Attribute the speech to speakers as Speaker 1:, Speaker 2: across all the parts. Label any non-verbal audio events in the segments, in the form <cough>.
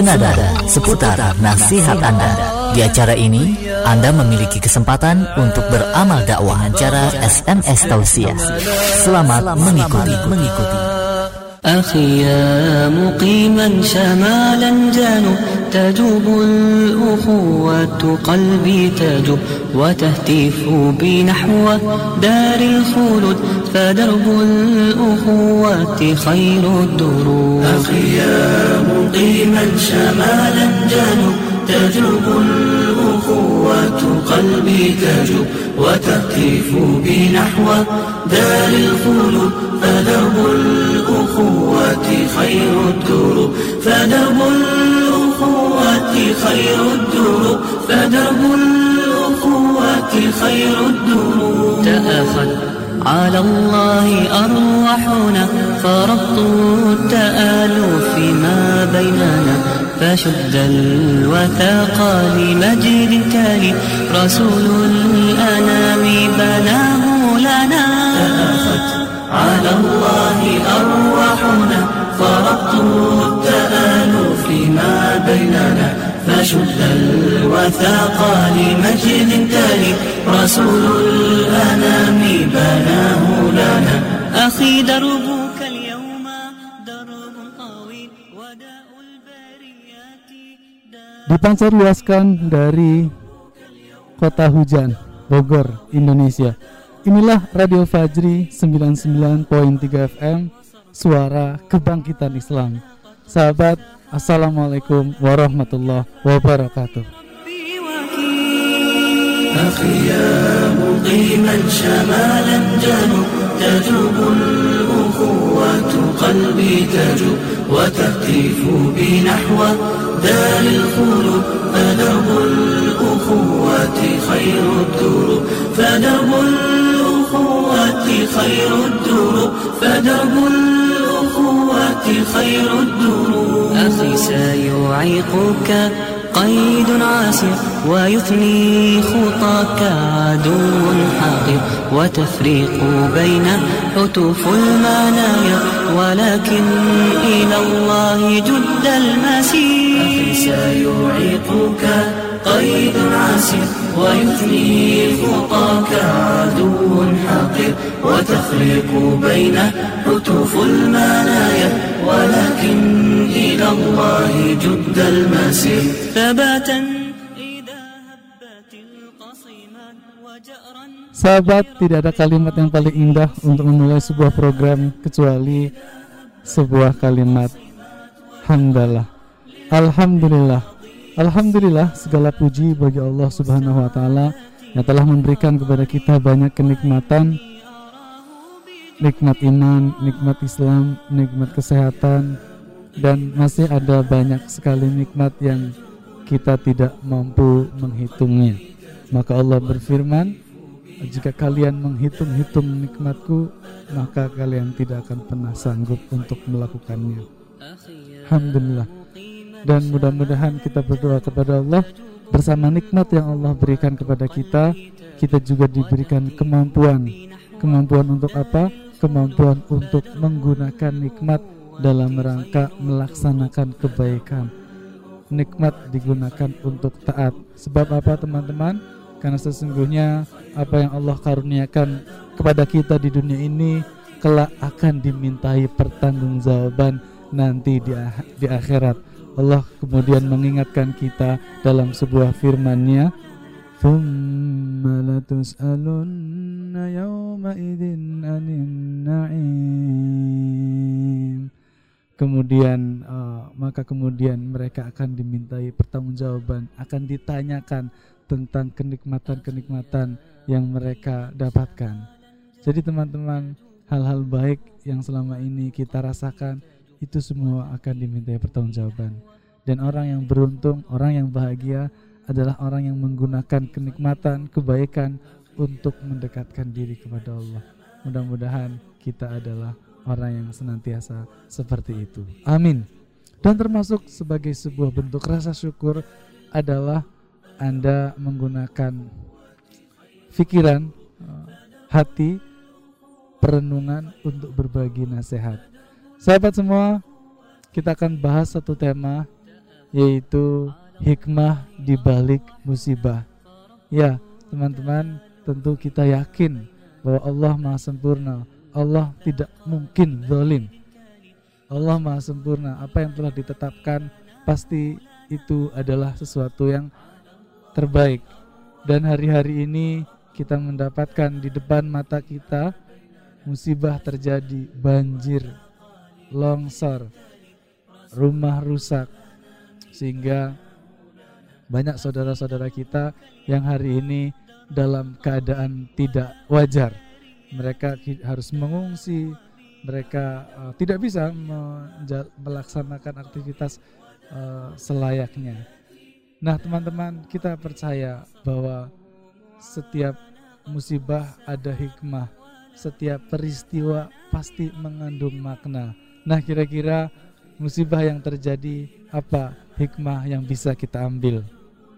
Speaker 1: senada seputar nasihat Anda. Di acara ini, Anda memiliki kesempatan untuk beramal dakwah cara SMS Tausiah. Selamat mengikuti. mengikuti.
Speaker 2: أخي يا مقيما شمالا جانب تجوب الأخوة قلبي تجوب وتهتف بي نحو دار الخلود فدرب الأخوة خير الدروب
Speaker 3: أخي يا مقيما شمالا جانب تجوب الأخوة قلبي تجوب وتهتف بي نحو دار الخلود. فدرب الأخوة خير الدروب فدرب الأخوة خير الدروب فدرب الأخوة خير الدروب
Speaker 2: تأخذ على الله أرواحنا فربط التآلف ما بيننا فشد الوثاق لمجد تالي رسول الأنام بناه لنا.
Speaker 3: على الله أرواحنا فربطوا التآلف ما بيننا فشد الوثاق لمجد تالي رسول الأنام بناه لنا
Speaker 2: أخي دربك اليوم درب طويل وداء البريات
Speaker 4: dipancar luaskan dari kota hujan Bogor, Indonesia. Inilah Radio Fajri 99.3 FM Suara Kebangkitan Islam Sahabat, Assalamualaikum warahmatullahi wabarakatuh.
Speaker 3: يا مقيما شمالا جنوب تجوب الأخوة قلبي تجوب وتهتف بي نحو دار الخلود فدرب الأخوة خير الدروب فدرب الأخوة خير الدروب فدرب الأخوة خير الدروب
Speaker 2: أخي سيعيقك قيد عاسر ويثني خطاك عدو حاقد وتفريق بين حتوف المنايا ولكن إلى الله جد المسير.
Speaker 3: أخي سيعيقك قيد عسير ويثني خطاك عدو حقير وتفريق بين حتوف المنايا ولكن إلى الله جد المسير
Speaker 2: ثباتا إذا هبت القصيمان وجأرا
Speaker 4: Sahabat, tidak ada kalimat yang paling indah untuk memulai sebuah program kecuali sebuah kalimat hamdalah. Alhamdulillah. Alhamdulillah segala puji bagi Allah Subhanahu wa taala yang telah memberikan kepada kita banyak kenikmatan nikmat iman, nikmat Islam, nikmat kesehatan dan masih ada banyak sekali nikmat yang kita tidak mampu menghitungnya. Maka Allah berfirman, jika kalian menghitung-hitung nikmatku, maka kalian tidak akan pernah sanggup untuk melakukannya. Alhamdulillah. Dan mudah-mudahan kita berdoa kepada Allah bersama nikmat yang Allah berikan kepada kita, kita juga diberikan kemampuan. Kemampuan untuk apa? Kemampuan untuk menggunakan nikmat dalam rangka melaksanakan kebaikan. Nikmat digunakan untuk taat. Sebab apa teman-teman? Karena sesungguhnya apa yang Allah karuniakan kepada kita di dunia ini kelak akan dimintai pertanggungjawaban nanti di, di akhirat. Allah kemudian mengingatkan kita dalam sebuah firman-Nya ثُمَّ لَتُسْأَلُنَّ يَوْمَئِذٍ عَنِ النَّعِيمِ Kemudian eh, maka kemudian mereka akan dimintai pertanggungjawaban, akan ditanyakan tentang kenikmatan-kenikmatan yang mereka dapatkan. Jadi teman-teman, hal-hal baik yang selama ini kita rasakan itu semua akan dimintai pertanggungjawaban. Dan orang yang beruntung, orang yang bahagia adalah orang yang menggunakan kenikmatan, kebaikan untuk mendekatkan diri kepada Allah. Mudah-mudahan kita adalah orang yang senantiasa seperti itu. Amin. Dan termasuk sebagai sebuah bentuk rasa syukur adalah Anda menggunakan pikiran, eh, hati, perenungan untuk berbagi nasihat. Sahabat semua, kita akan bahas satu tema yaitu hikmah di balik musibah. Ya, teman-teman, tentu kita yakin bahwa Allah Maha sempurna. Allah tidak mungkin zalim. Allah Maha sempurna. Apa yang telah ditetapkan pasti itu adalah sesuatu yang terbaik. Dan hari-hari ini kita mendapatkan di depan mata kita musibah terjadi, banjir, longsor, rumah rusak sehingga banyak saudara-saudara kita yang hari ini dalam keadaan tidak wajar. Mereka harus mengungsi, mereka uh, tidak bisa melaksanakan aktivitas uh, selayaknya. Nah, teman-teman, kita percaya bahwa setiap musibah ada hikmah, setiap peristiwa pasti mengandung makna. Nah, kira-kira musibah yang terjadi apa hikmah yang bisa kita ambil?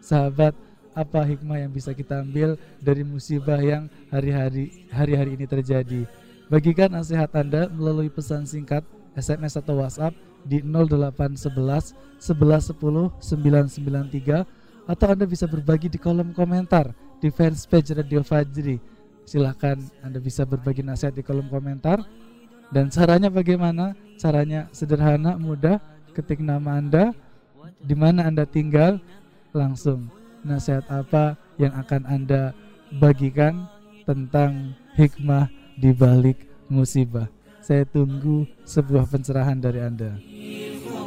Speaker 4: sahabat apa hikmah yang bisa kita ambil dari musibah yang hari-hari hari-hari ini terjadi. Bagikan nasihat Anda melalui pesan singkat, SMS atau WhatsApp di 0811 1110 993 atau Anda bisa berbagi di kolom komentar di fanspage Radio Fajri. Silahkan Anda bisa berbagi nasihat di kolom komentar. Dan caranya bagaimana? Caranya sederhana, mudah. Ketik nama Anda, di mana Anda tinggal, langsung nasihat apa yang akan Anda bagikan tentang hikmah di balik musibah. Saya tunggu sebuah pencerahan dari Anda.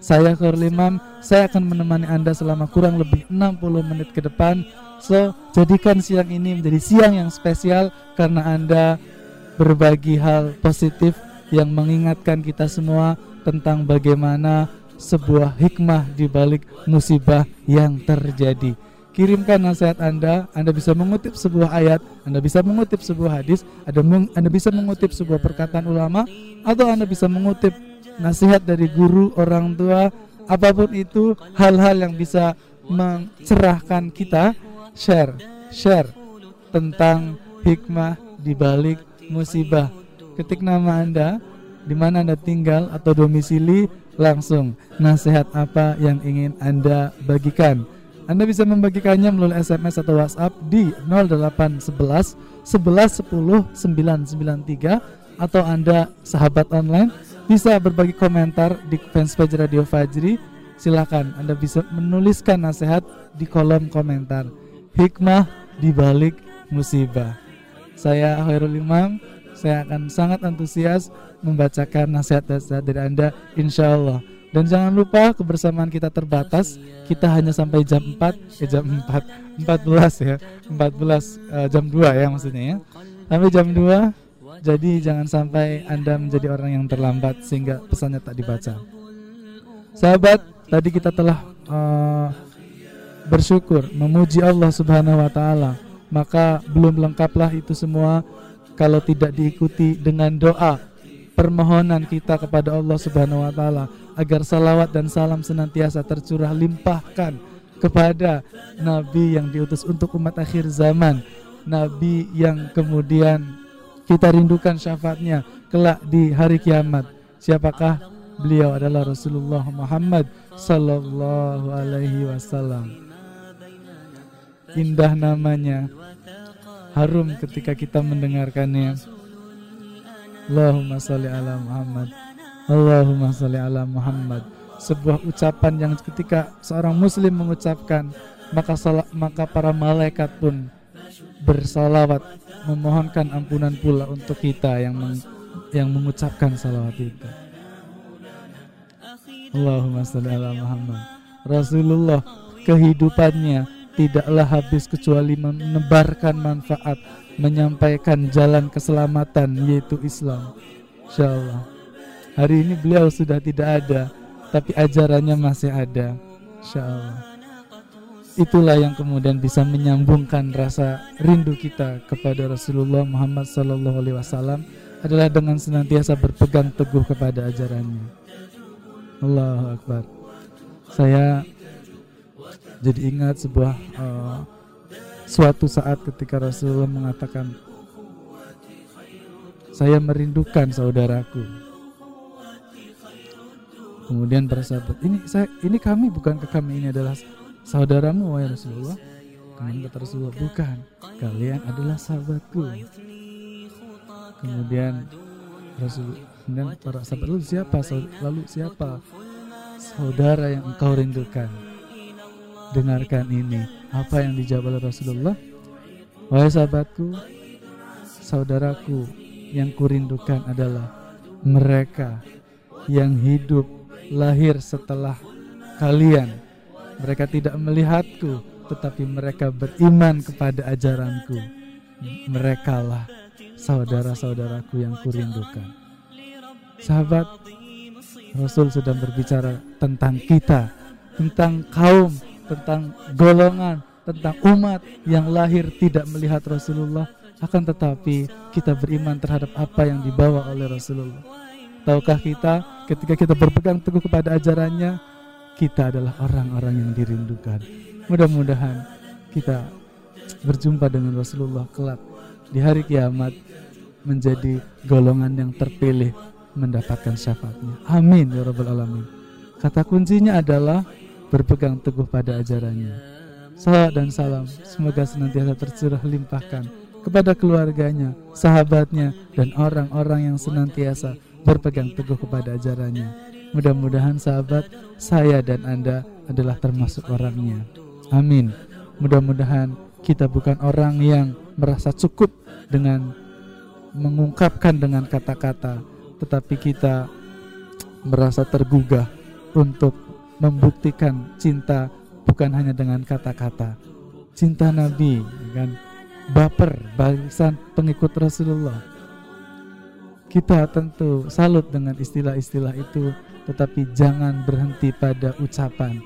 Speaker 4: Saya Imam, saya akan menemani Anda selama kurang lebih 60 menit ke depan. So, jadikan siang ini menjadi siang yang spesial karena Anda berbagi hal positif yang mengingatkan kita semua tentang bagaimana sebuah hikmah di balik musibah yang terjadi kirimkan nasihat Anda. Anda bisa mengutip sebuah ayat, Anda bisa mengutip sebuah hadis, Anda, Anda bisa mengutip sebuah perkataan ulama, atau Anda bisa mengutip nasihat dari guru, orang tua, apa pun itu hal-hal yang bisa mencerahkan kita. Share, share tentang hikmah di balik musibah. Ketik nama Anda, di mana Anda tinggal atau domisili, langsung nasihat apa yang ingin Anda bagikan anda bisa membagikannya melalui SMS atau WhatsApp di 0811 11 10 993 atau Anda sahabat online bisa berbagi komentar di fanspage Radio Fajri. Silakan Anda bisa menuliskan nasihat di kolom komentar. Hikmah di balik musibah. Saya Khairul Imam, saya akan sangat antusias membacakan nasihat-nasihat dari Anda insya Allah. Dan jangan lupa kebersamaan kita terbatas. Kita hanya sampai jam 4, eh jam 4, 14 ya. 14 uh, jam 2 ya maksudnya ya. Sampai jam 2. Jadi jangan sampai Anda menjadi orang yang terlambat sehingga pesannya tak dibaca. Sahabat, tadi kita telah uh, bersyukur memuji Allah Subhanahu wa taala. Maka belum lengkaplah itu semua kalau tidak diikuti dengan doa permohonan kita kepada Allah Subhanahu wa taala agar salawat dan salam senantiasa tercurah limpahkan kepada nabi yang diutus untuk umat akhir zaman, nabi yang kemudian kita rindukan syafaatnya kelak di hari kiamat. Siapakah beliau adalah Rasulullah Muhammad sallallahu alaihi wasallam. Indah namanya, harum ketika kita mendengarkannya. Allahumma salli ala Muhammad Allahumma salli ala Muhammad sebuah ucapan yang ketika seorang muslim mengucapkan maka salah, maka para malaikat pun bersalawat memohonkan ampunan pula untuk kita yang meng, yang mengucapkan salawat itu Allahumma salli ala Muhammad Rasulullah kehidupannya tidaklah habis kecuali menebarkan manfaat menyampaikan jalan keselamatan yaitu Islam. Insyaallah. Hari ini beliau sudah tidak ada, tapi ajarannya masih ada. Insyaallah. Itulah yang kemudian bisa menyambungkan rasa rindu kita kepada Rasulullah Muhammad Sallallahu Alaihi Wasallam adalah dengan senantiasa berpegang teguh kepada ajarannya. Allahu Akbar. Saya jadi ingat sebuah uh, suatu saat ketika Rasulullah mengatakan saya merindukan saudaraku. Kemudian para sahabat, ini saya ini kami bukan ke kami ini adalah saudaramu wahai Rasulullah kemudian kata Rasulullah? Bukan kalian adalah sahabatku. Kemudian Rasul kemudian para sahabat lalu siapa lalu siapa saudara yang engkau rindukan? Dengarkan ini apa yang dijawab oleh Rasulullah. Wahai sahabatku saudaraku yang kurindukan adalah mereka yang hidup lahir setelah kalian mereka tidak melihatku, tetapi mereka beriman kepada ajaranku. Merekalah saudara-saudaraku yang kurindukan. Sahabat, Rasul sedang berbicara tentang kita, tentang kaum, tentang golongan, tentang umat yang lahir tidak melihat Rasulullah, akan tetapi kita beriman terhadap apa yang dibawa oleh Rasulullah. Tahukah kita ketika kita berpegang teguh kepada ajarannya, kita adalah orang-orang yang dirindukan. Mudah-mudahan kita berjumpa dengan Rasulullah kelak di hari kiamat menjadi golongan yang terpilih mendapatkan syafaatnya. Amin ya rabbal alamin. Kata kuncinya adalah berpegang teguh pada ajarannya. Salam dan salam semoga senantiasa tercurah limpahkan kepada keluarganya, sahabatnya, dan orang-orang yang senantiasa berpegang teguh kepada ajarannya Mudah-mudahan sahabat saya dan Anda adalah termasuk orangnya. Amin. Mudah-mudahan kita bukan orang yang merasa cukup dengan mengungkapkan dengan kata-kata, tetapi kita merasa tergugah untuk membuktikan cinta bukan hanya dengan kata-kata. Cinta Nabi, kan? Baper, barisan pengikut Rasulullah. Kita tentu salut dengan istilah-istilah itu tetapi jangan berhenti pada ucapan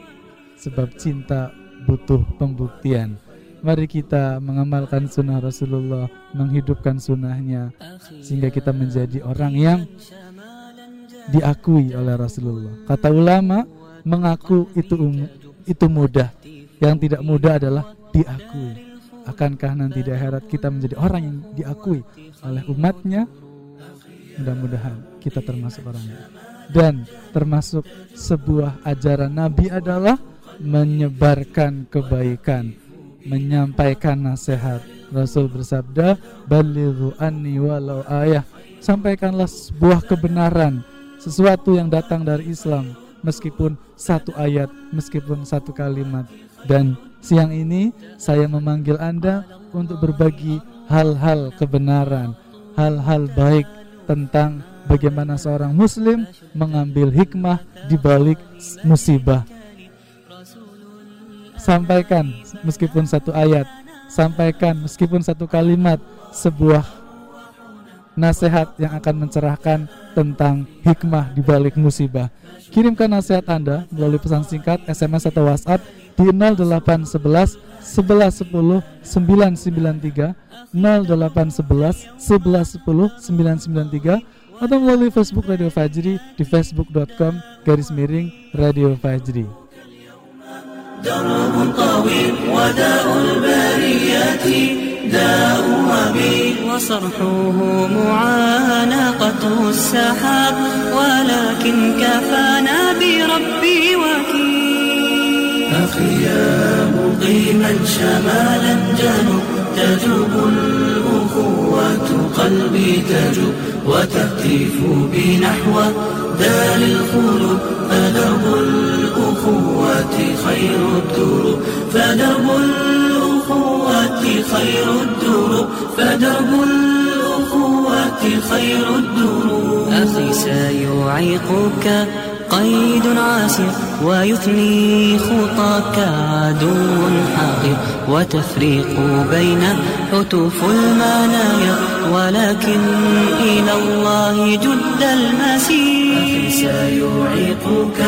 Speaker 4: sebab cinta butuh pembuktian. Mari kita mengamalkan sunnah Rasulullah menghidupkan sunnahnya sehingga kita menjadi orang yang diakui oleh Rasulullah. Kata ulama mengaku itu um, itu mudah. Yang tidak mudah adalah diakui. Akankah nanti di akhirat kita menjadi orang yang diakui oleh umatnya? Mudah-mudahan kita termasuk orangnya dan termasuk sebuah ajaran Nabi adalah menyebarkan kebaikan, menyampaikan nasihat. Rasul bersabda, "Balighu anni walau ayah." Sampaikanlah sebuah kebenaran, sesuatu yang datang dari Islam, meskipun satu ayat, meskipun satu kalimat. Dan siang ini saya memanggil Anda untuk berbagi hal-hal kebenaran, hal-hal baik tentang bagaimana seorang muslim mengambil hikmah di balik musibah. Sampaikan meskipun satu ayat, sampaikan meskipun satu kalimat sebuah nasihat yang akan mencerahkan tentang hikmah di balik musibah. Kirimkan nasihat Anda melalui pesan singkat, SMS atau WhatsApp di 0811 1110 993 0811 1110 993 atau melalui Facebook Radio Fajri di facebook.com garis miring Radio Fajri. درب طويل وداء البريات داء وبيل وصرحه معانقة السحاب ولكن كفانا بربي وكيل أخي يا مقيما شمالا جنوب تجوب الأخوة قلبي تجوب وتهتف بي نحو دار الخلود. فدرب الأخوة خير الدروب فدرب الأخوة خير الدروب فدرب الأخوة خير الدروب أخي سيعيقك قيد عاسر ويثني خطاك عدو حقير وتفريق بين حتوف المنايا ولكن إلى الله جد المسير. سيعيقك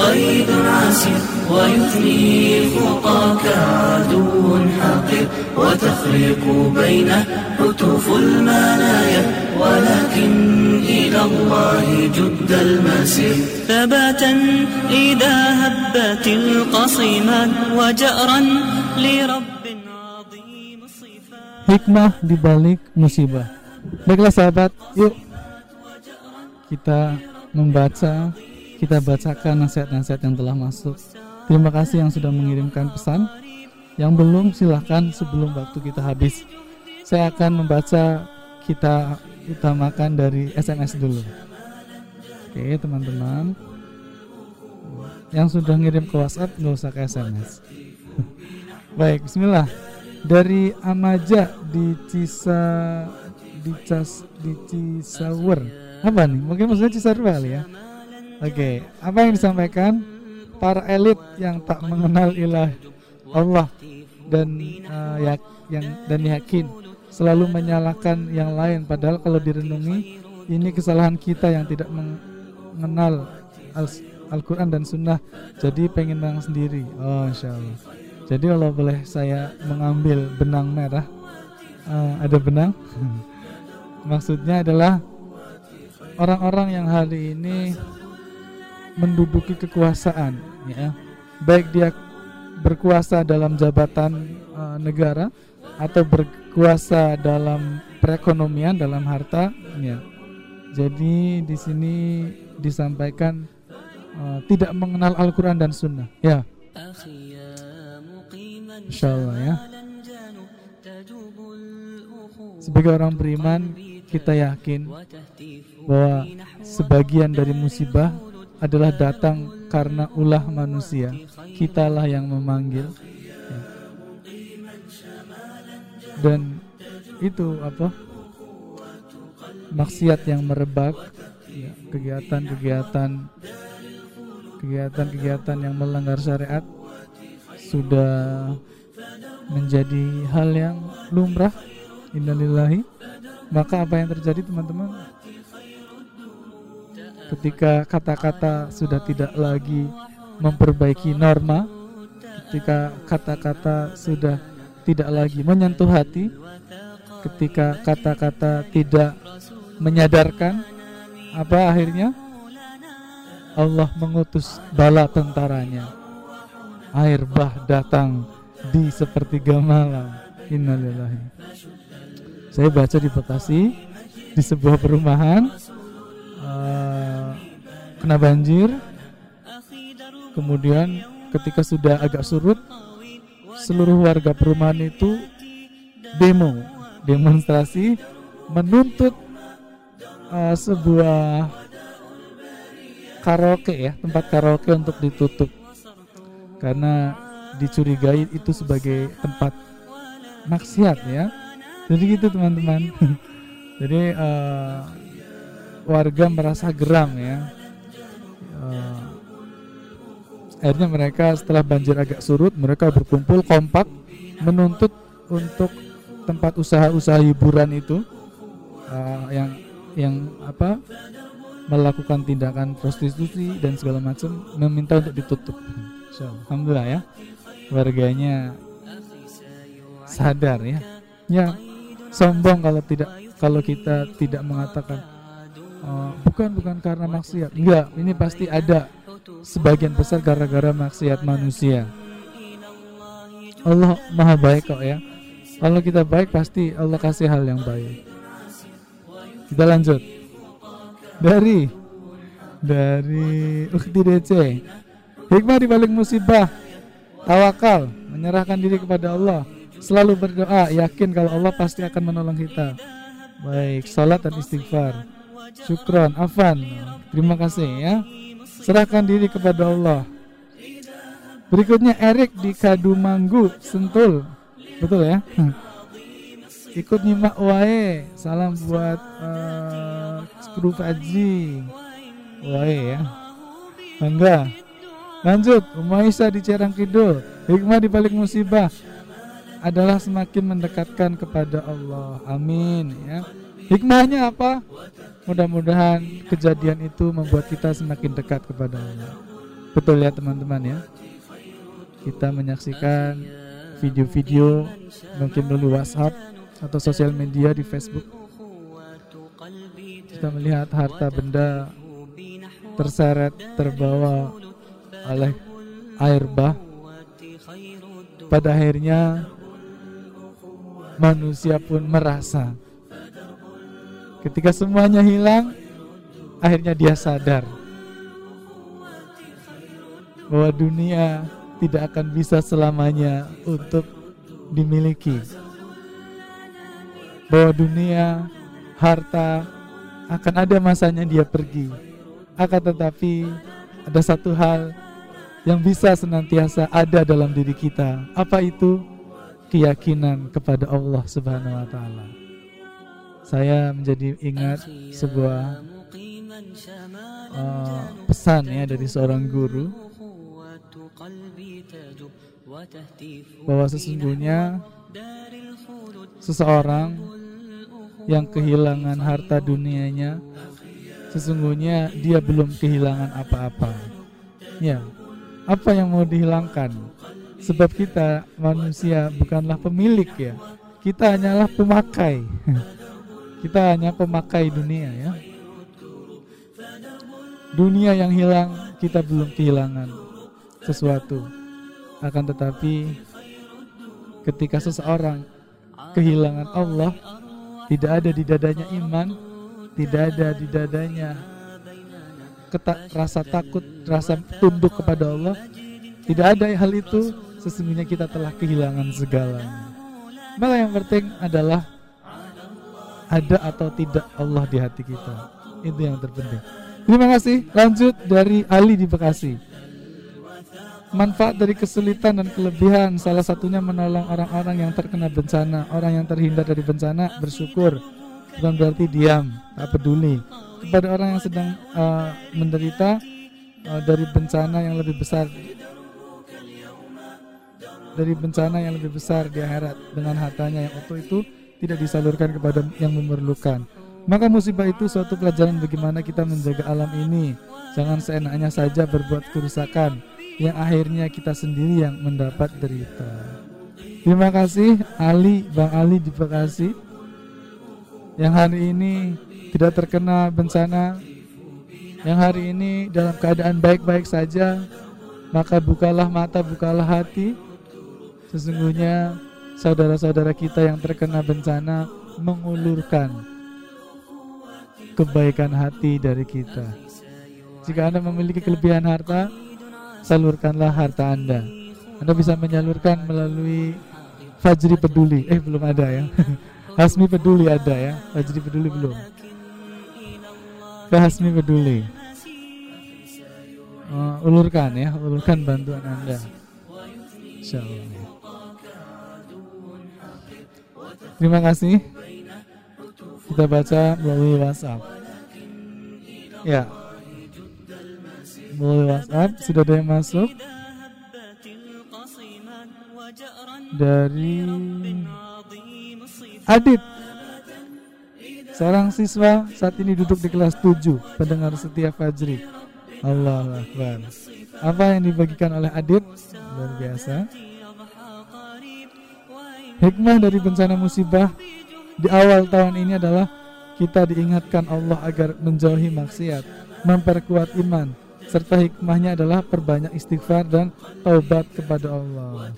Speaker 4: قيد عاسر
Speaker 3: ويثني خطاك عدو حقير وتخلق بين هتوف المنايا ولكن إلى الله جد المسير
Speaker 2: ثباتا إذا هبت القصيمات وجأرا لرب عظيم الصفات
Speaker 4: hikmah di balik musibah. Baiklah sahabat, yuk kita membaca, kita bacakan nasihat-nasihat yang telah masuk. Terima kasih yang sudah mengirimkan pesan. Yang belum silahkan sebelum waktu kita habis. Saya akan membaca kita utamakan dari SMS dulu. Oke teman-teman. Yang sudah ngirim ke WhatsApp nggak usah ke SMS. <laughs> Baik, Bismillah dari Amaja di Cisa di Cas di Cisawer apa nih mungkin maksudnya Cisawer kali ya oke apa yang disampaikan? Para elit yang tak mengenal ilah Allah dan uh, ya, yang dan yakin selalu menyalahkan yang lain. Padahal kalau direnungi ini kesalahan kita yang tidak mengenal Al- Al-Quran dan Sunnah. Jadi pengen menang sendiri. Oh insya Allah jadi kalau boleh saya mengambil benang merah, uh, ada benang. <laughs> Maksudnya adalah orang-orang yang hari ini menduduki kekuasaan, ya, baik dia berkuasa dalam jabatan uh, negara atau berkuasa dalam perekonomian, dalam harta, ya. Jadi di sini disampaikan uh, tidak mengenal Al-Quran dan Sunnah, ya. Insya Allah ya Sebagai orang beriman Kita yakin Bahwa sebagian dari musibah Adalah datang karena ulah manusia. Kitalah yang memanggil. Dan itu apa? Maksiat yang merebak. Ya, Kegiatan-kegiatan Kegiatan-kegiatan yang melanggar syariat Sudah menjadi hal yang lumrah. Innalillahi. Maka apa yang terjadi teman-teman ketika kata-kata sudah tidak lagi memperbaiki norma ketika kata-kata sudah tidak lagi menyentuh hati ketika kata-kata tidak menyadarkan apa akhirnya? Allah mengutus bala tentaranya. Air bah datang di sepertiga malam. Innalillahi. Saya baca di Bekasi di sebuah perumahan uh, kena banjir. Kemudian ketika sudah agak surut seluruh warga perumahan itu demo demonstrasi menuntut uh, sebuah karaoke ya tempat karaoke untuk ditutup. Karena dicurigai itu sebagai tempat maksiat ya. Jadi gitu teman-teman. <laughs> Jadi uh, warga merasa geram ya akhirnya mereka setelah banjir agak surut mereka berkumpul kompak menuntut untuk tempat usaha-usaha hiburan itu uh, yang yang apa melakukan tindakan prostitusi dan segala macam meminta untuk ditutup. Alhamdulillah ya warganya sadar ya ya sombong kalau tidak kalau kita tidak mengatakan oh, bukan bukan karena maksiat. Enggak ini pasti ada sebagian besar gara-gara maksiat manusia. Allah maha baik kok ya. Kalau kita baik pasti Allah kasih hal yang baik. Kita lanjut. Dari dari Ukti DC hikmah di balik musibah. Tawakal, menyerahkan diri kepada Allah, selalu berdoa, yakin kalau Allah pasti akan menolong kita. Baik, salat dan istighfar. Syukron, afan. Terima kasih ya. Serahkan diri kepada Allah. Berikutnya Erik di Kadumanggu, Sentul. Betul ya? <laughs> Ikut nyimak wae. Salam buat uh, Skru Faji. Wae ya. Bangga. Lanjut, Umaisa di Cerang Kidul. Hikmah di balik musibah adalah semakin mendekatkan kepada Allah. Amin ya. Hikmahnya apa? Mudah-mudahan kejadian itu membuat kita semakin dekat kepada Allah. Betul ya teman-teman ya. kita menyaksikan video-video mungkin melalui WhatsApp atau sosial media di Facebook kita melihat harta benda terseret terbawa oleh air bah pada akhirnya manusia pun merasa ketika semuanya hilang akhirnya dia sadar bahwa dunia tidak akan bisa selamanya untuk dimiliki bahwa dunia harta akan ada masanya dia pergi akan tetapi ada satu hal yang bisa senantiasa ada dalam diri kita. Apa itu? Keyakinan kepada Allah Subhanahu wa taala. Saya menjadi ingat sebuah uh, pesan ya dari seorang guru bahwa sesungguhnya seseorang yang kehilangan harta dunianya sesungguhnya dia belum kehilangan apa-apa. Ya, apa yang mau dihilangkan? Sebab kita manusia bukanlah pemilik ya. Kita hanyalah pemakai. <laughs> kita hanya pemakai dunia ya. Dunia yang hilang kita belum kehilangan sesuatu. Akan tetapi ketika seseorang kehilangan Allah, tidak ada di dadanya iman, tidak ada di dadanya ketak, rasa takut, rasa tunduk kepada Allah, tidak ada hal itu, sesungguhnya kita telah kehilangan segalanya. Maka yang penting adalah ada atau tidak Allah di hati kita. Itu yang terpenting. Terima kasih. Lanjut dari Ali di Bekasi. Manfaat dari kesulitan dan kelebihan salah satunya menolong orang-orang yang terkena bencana, orang yang terhindar dari bencana bersyukur, bukan berarti diam, tak peduli kepada orang yang sedang uh, menderita uh, dari bencana yang lebih besar dari bencana yang lebih besar di akhirat dengan hartanya yang utuh itu tidak disalurkan kepada yang memerlukan. Maka musibah itu suatu pelajaran bagaimana kita menjaga alam ini. Jangan seenaknya saja berbuat kerusakan yang akhirnya kita sendiri yang mendapat derita. Terima kasih Ali, Bang Ali di Bekasi yang hari ini tidak terkena bencana yang hari ini dalam keadaan baik-baik saja maka bukalah mata bukalah hati sesungguhnya saudara-saudara kita yang terkena bencana mengulurkan kebaikan hati dari kita. Jika anda memiliki kelebihan harta salurkanlah harta anda. Anda bisa menyalurkan melalui Fajri Peduli. Eh belum ada ya. <laughs> Hasmi Peduli ada ya. Fajri Peduli belum. Ke Hasmi Peduli. Uh, ulurkan ya, ulurkan bantuan Anda. Insya Terima kasih. Kita baca melalui WhatsApp. Ya. Melalui WhatsApp sudah ada yang masuk dari Adit Seorang siswa saat ini duduk di kelas 7 Pendengar setia Fajri Allah Akbar Apa yang dibagikan oleh Adit Luar biasa Hikmah dari bencana musibah Di awal tahun ini adalah Kita diingatkan Allah agar menjauhi maksiat Memperkuat iman Serta hikmahnya adalah perbanyak istighfar dan taubat kepada Allah.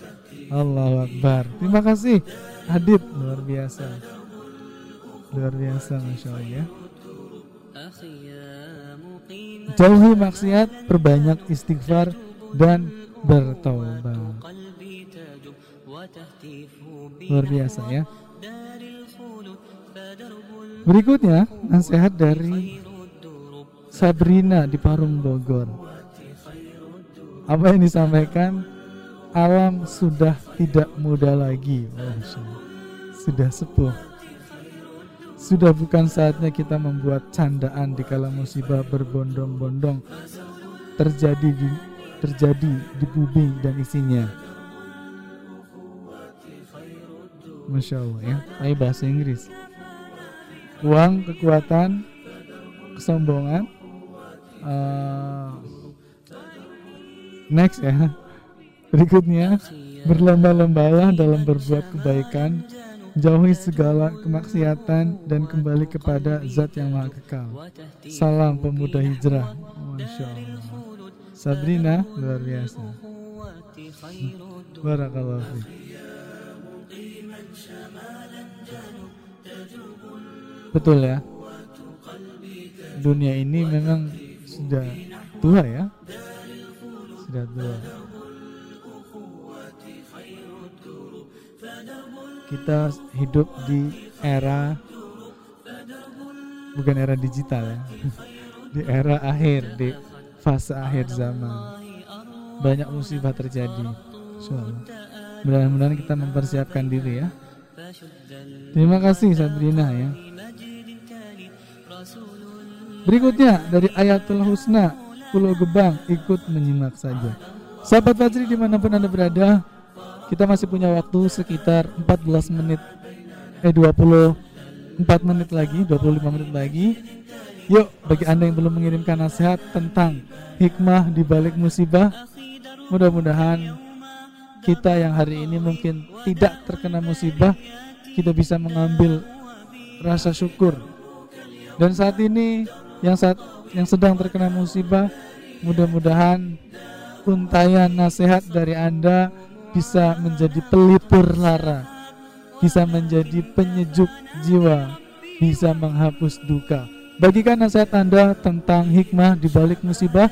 Speaker 4: Allah Akbar. Terima kasih Adit. Luar biasa. Luar biasa masya Allah ya. Jauhi maksiat perbanyak istighfar dan bertobat luar biasa ya. Berikutnya nasihat dari Sabrina di Parung Bogor. Apa yang disampaikan? Alam sudah tidak muda lagi. Oh, sudah. Sepuh. Sudah bukan saatnya kita membuat candaan di kala musibah berbondong-bondong terjadi di terjadi di bumi dan isinya. Masya Allah ya, Ayo bahasa Inggris. Uang, kekuatan, kesombongan. Uh, next ya. Berikutnya, berlomba-lombalah dalam berbuat kebaikan, jauhi segala kemaksiatan dan kembali kepada Zat yang Maha Kekal. Salam pemuda hijrah. Masya Allah. Sabrina luar biasa. Barakallahu Betul ya. Dunia ini memang sudah tua ya. Sudah tua. Kita hidup di era bukan era digital ya. <laughs> di era akhir, di fase akhir zaman. Banyak musibah terjadi. Insyaallah. Mudah-mudahan kita mempersiapkan diri ya. Terima kasih Sabrina ya. Berikutnya dari Ayatul Husna Pulau Gebang ikut menyimak saja. Sahabat Fajri di mana pun anda berada, kita masih punya waktu sekitar 14 menit, eh 24 menit lagi, 25 menit lagi. Yuk, bagi anda yang belum mengirimkan nasihat tentang hikmah di balik musibah, mudah-mudahan kita yang hari ini mungkin tidak terkena musibah, kita bisa mengambil rasa syukur. Dan saat ini yang saat yang sedang terkena musibah mudah-mudahan untayan nasihat dari Anda bisa menjadi pelipur lara bisa menjadi penyejuk jiwa bisa menghapus duka. Bagikan nasihat Anda tentang hikmah di balik musibah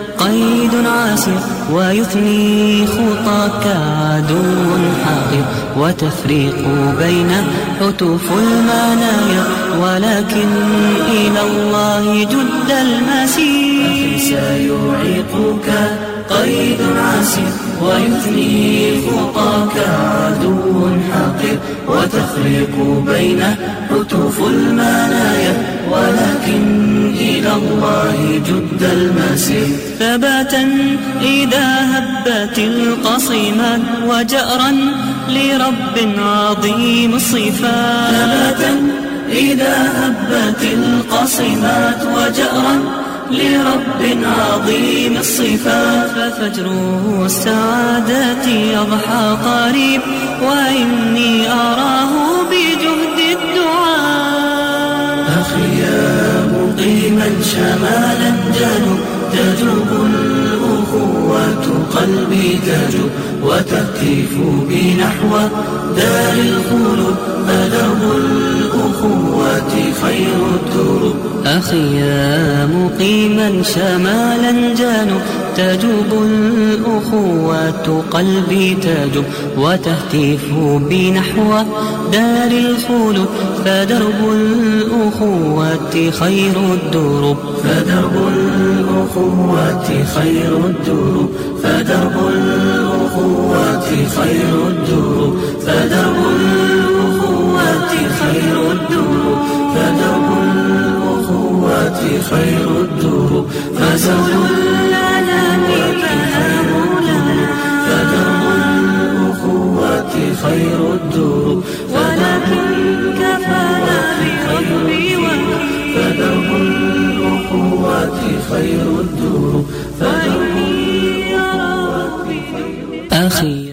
Speaker 3: قيد عاسر ويثني خطاك عدو حقير وتفريق بين حتوف المنايا ولكن إلى الله جد المسير. سيعيقك قيد عسير ويثني خطاك عدو حقير وتفريق بين حتوف المنايا ولكن إلى الله جد المسير. ثباتا إذا هبت القصيمات وجأرا لرب عظيم الصفات ثباتا إذا هبت القصيمات وجأرا لرب عظيم الصفات. ففجر السعادة يضحى قريب وإني أراه بجهد الدعاء. أخي يا مقيما شمالا جنوب تجوب الأخوة قلبي تجوب وتهتف بنحو دار الخلود فدرب الأخوة خير الدروب. أخي يا مقيما شمالا جنوب تجوب الأخوة قلبي تجوب. وتهتف بنحو دار الخلود فدرب الأخوة خير الدروب. فدرب الأخوة خير الدروب. فدرب الأخوة خير الدروب. فدرب الأخوة خير الدروب فزول الأنام مهامنا فدرب الأخوة خير الدروب ولكن كفانا بحبي فدرب الأخوة خير الدروب فدرب أخي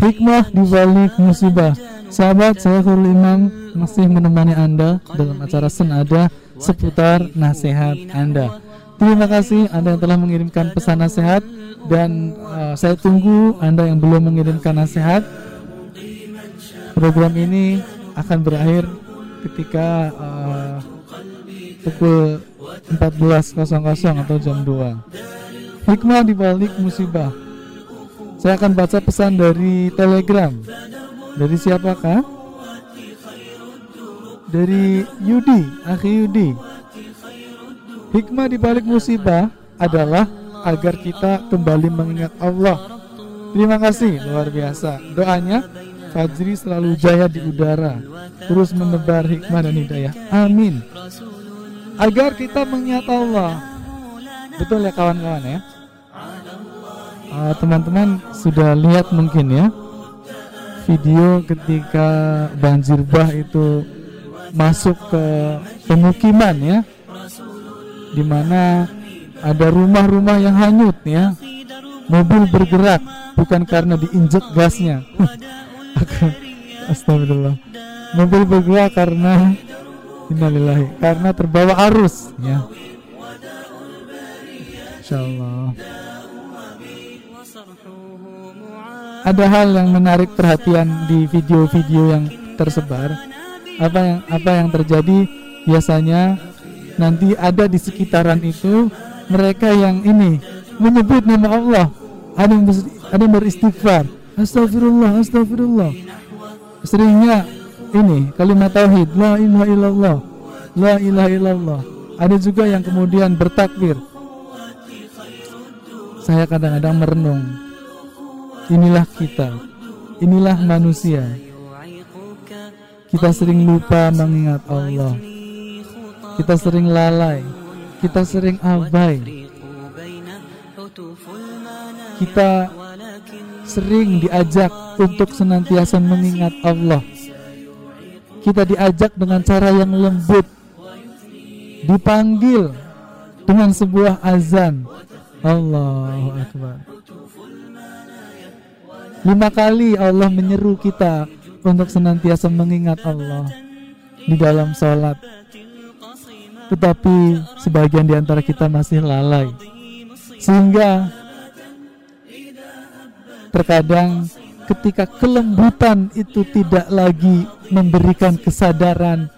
Speaker 4: Hikmah di balik musibah. Sahabat, saya Khurul Imam masih menemani Anda dalam acara Senada seputar nasihat Anda. Terima kasih Anda yang telah mengirimkan pesan nasihat dan uh, saya tunggu Anda yang belum mengirimkan nasihat. Program ini akan berakhir ketika uh, pukul 14.00 atau jam 2. Hikmah di balik musibah. Saya akan baca pesan dari Telegram. Dari siapakah? Dari Yudi, Akhi Yudi. Hikmah di balik musibah adalah agar kita kembali mengingat Allah. Terima kasih, luar biasa. Doanya, Fajri selalu jaya di udara, terus menebar hikmah dan hidayah. Amin. Agar kita mengingat Allah. Betul ya kawan-kawan ya. Ah, teman-teman sudah lihat mungkin ya video ketika banjir bah itu masuk ke pemukiman ya. Di mana ada rumah-rumah yang hanyut ya. Mobil bergerak bukan karena diinjek gasnya. <laughs> Astagfirullah. Mobil bergerak karena innalillahi karena terbawa arus ya. Insyaallah. Ada hal yang menarik perhatian di video-video yang tersebar apa yang apa yang terjadi biasanya nanti ada di sekitaran itu mereka yang ini menyebut nama Allah. Ada yang, ada yang beristighfar. Astagfirullah astagfirullah seringnya ini kalimat tauhid la ilaha illallah la ilaha illallah. Ada juga yang kemudian bertakbir. Saya kadang-kadang merenung. Inilah kita. Inilah manusia kita sering lupa mengingat Allah. Kita sering lalai. Kita sering abai. Kita sering diajak untuk senantiasa mengingat Allah. Kita diajak dengan cara yang lembut. Dipanggil dengan sebuah azan. Allahu Akbar. Lima kali Allah menyeru kita untuk senantiasa mengingat Allah di dalam sholat. Tetapi sebagian di antara kita masih lalai. Sehingga terkadang ketika kelembutan itu tidak lagi memberikan kesadaran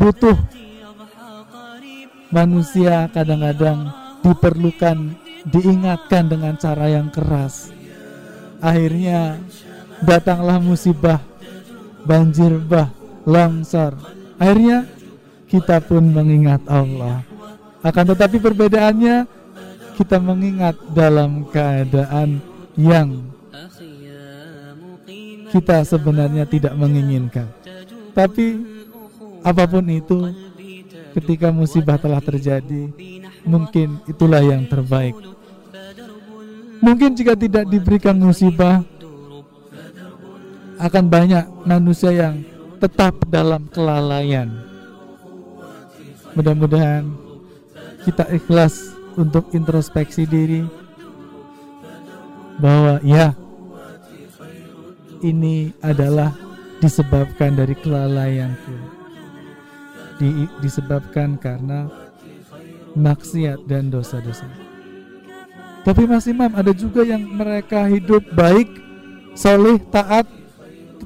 Speaker 4: butuh manusia kadang-kadang diperlukan diingatkan dengan cara yang keras akhirnya datanglah musibah banjir bah longsor akhirnya kita pun mengingat Allah. Akan tetapi perbedaannya kita mengingat dalam keadaan yang kita sebenarnya tidak menginginkan. Tapi apa pun itu ketika musibah telah terjadi mungkin itulah yang terbaik. Mungkin jika tidak diberikan musibah akan banyak manusia yang tetap dalam kelalaian. Mudah-mudahan kita ikhlas untuk introspeksi diri bahwa ya ini adalah disebabkan dari kelalaianku. Di, disebabkan karena maksiat dan dosa-dosa. Tapi Mas Imam ada juga yang mereka hidup baik, soleh, taat,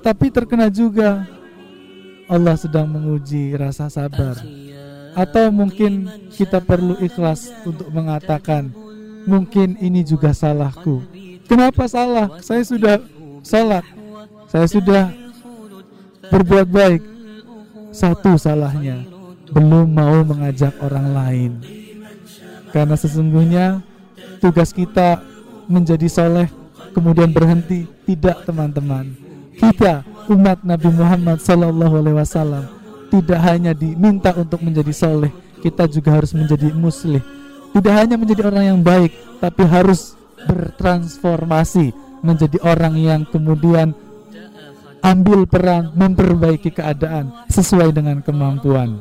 Speaker 4: tetapi terkena juga Allah sedang menguji rasa sabar. Atau mungkin kita perlu ikhlas untuk mengatakan, mungkin ini juga salahku. Kenapa salah? Saya sudah sholat, saya sudah berbuat baik. Satu salahnya, belum mau mengajak orang lain. Karena sesungguhnya tugas kita menjadi soleh kemudian berhenti tidak teman-teman kita umat Nabi Muhammad Sallallahu Alaihi Wasallam tidak hanya diminta untuk menjadi soleh kita juga harus menjadi muslim tidak hanya menjadi orang yang baik tapi harus bertransformasi menjadi orang yang kemudian ambil peran memperbaiki keadaan sesuai dengan kemampuan.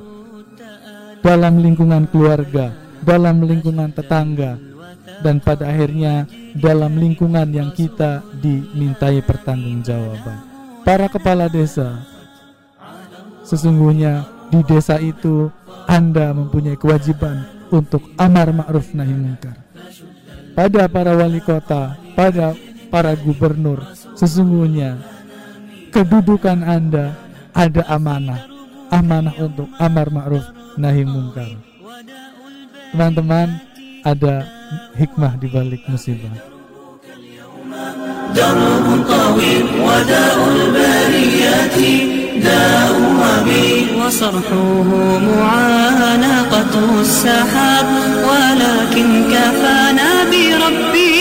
Speaker 4: Dalam lingkungan keluarga, dalam lingkungan tetangga, dan pada akhirnya dalam lingkungan yang kita dimintai pertanggungjawaban. Para kepala desa, sesungguhnya di desa itu Anda mempunyai kewajiban untuk amar ma'ruf nahi mungkar. Pada para wali kota, pada para gubernur, sesungguhnya kedudukan Anda ada amanah, amanah untuk amar ma'ruf nahi mungkar. Teman-teman, ada hikmah di balik musibah. درب طويل وداء البريات داء وبيل وصرحه معانقة السحاب ولكن كفانا بربي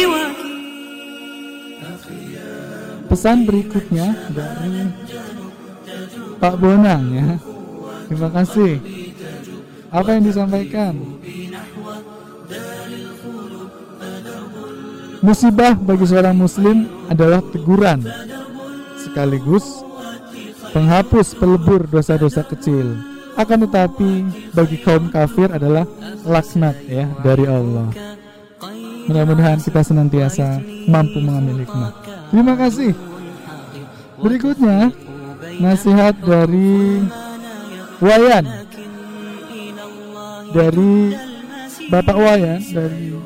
Speaker 4: pesan berikutnya dari Pak Bonang ya. Terima kasih. Apa yang disampaikan? Musibah bagi seorang muslim adalah teguran sekaligus penghapus pelebur dosa-dosa kecil. Akan tetapi bagi kaum kafir adalah laknat ya dari Allah. Mudah-mudahan kita senantiasa mampu mengambil hikmah. Terima kasih. Berikutnya nasihat dari Wayan dari Bapak Wayan dari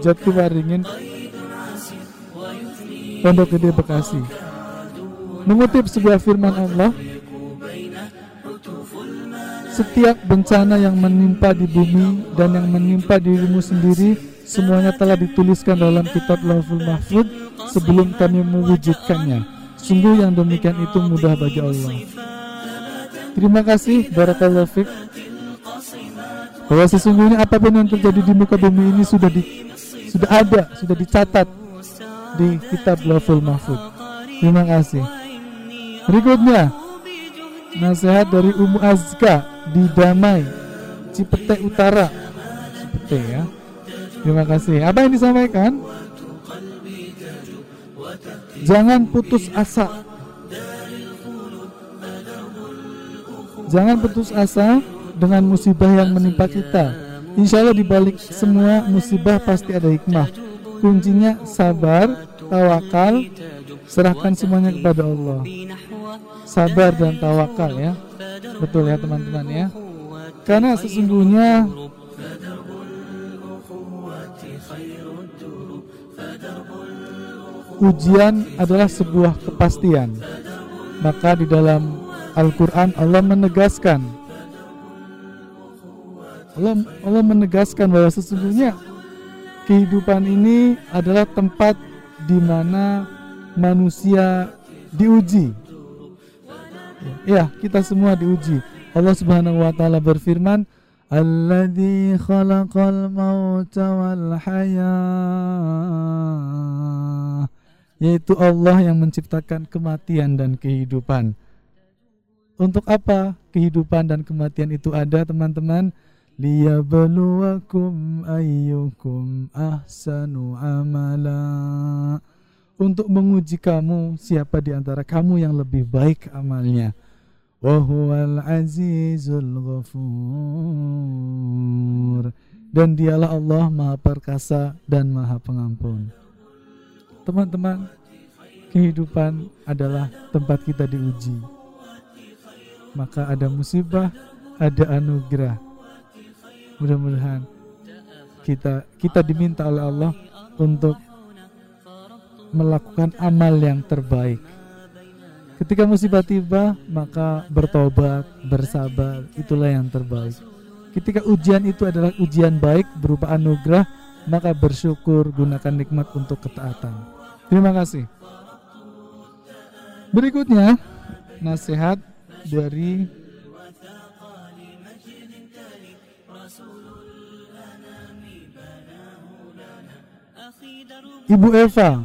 Speaker 4: Jatiwaringin Pondok Gede Bekasi. Mengutip sebuah firman Allah setiap bencana yang menimpa di bumi dan yang menimpa dirimu sendiri semuanya telah dituliskan dalam kitab Lauhul Mahfud sebelum kami mewujudkannya. Sungguh yang demikian itu mudah bagi Allah. Terima kasih Barakallahu Fik bahwa sesungguhnya apa pun yang terjadi di muka bumi ini sudah di, sudah ada sudah dicatat di kitab Lauhul Mahfud. Terima kasih. Berikutnya nasihat dari Umu Azka di Damai Cipete Utara. Cipete ya. Terima kasih. Apa yang disampaikan? Jangan putus asa. Jangan putus asa dengan musibah yang menimpa kita. Insya Allah dibalik semua musibah pasti ada hikmah kuncinya sabar tawakal serahkan semuanya kepada Allah. Sabar dan tawakal ya. Betul ya teman-teman ya. Karena sesungguhnya ujian adalah sebuah kepastian. Maka di dalam Al-Quran Allah menegaskan Allah, Allah menegaskan bahwa sesungguhnya kehidupan ini adalah tempat di mana manusia diuji Ya, kita semua diuji. Allah Subhanahu wa taala berfirman, "Alladzi khalaqal mauta wal hayah." Yaitu Allah yang menciptakan kematian dan kehidupan. Untuk apa kehidupan dan kematian itu ada, teman-teman? Liyabluwakum ayyukum ahsanu amala untuk menguji kamu siapa di antara kamu yang lebih baik amalnya. Wahuwal azizul ghafur. Dan dialah Allah maha perkasa dan maha pengampun. Teman-teman, kehidupan adalah tempat kita diuji. Maka ada musibah, ada anugerah. Mudah-mudahan kita kita diminta oleh Allah untuk melakukan amal yang terbaik. Ketika musibah tiba, maka bertobat, bersabar, itulah yang terbaik. Ketika ujian itu adalah ujian baik berupa anugerah, maka bersyukur, gunakan nikmat untuk ketaatan. Terima kasih. Berikutnya, nasihat dari Ibu Eva